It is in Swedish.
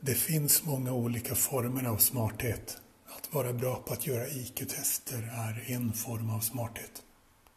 Det finns många olika former av smarthet. Att vara bra på att göra IQ-tester är en form av smarthet.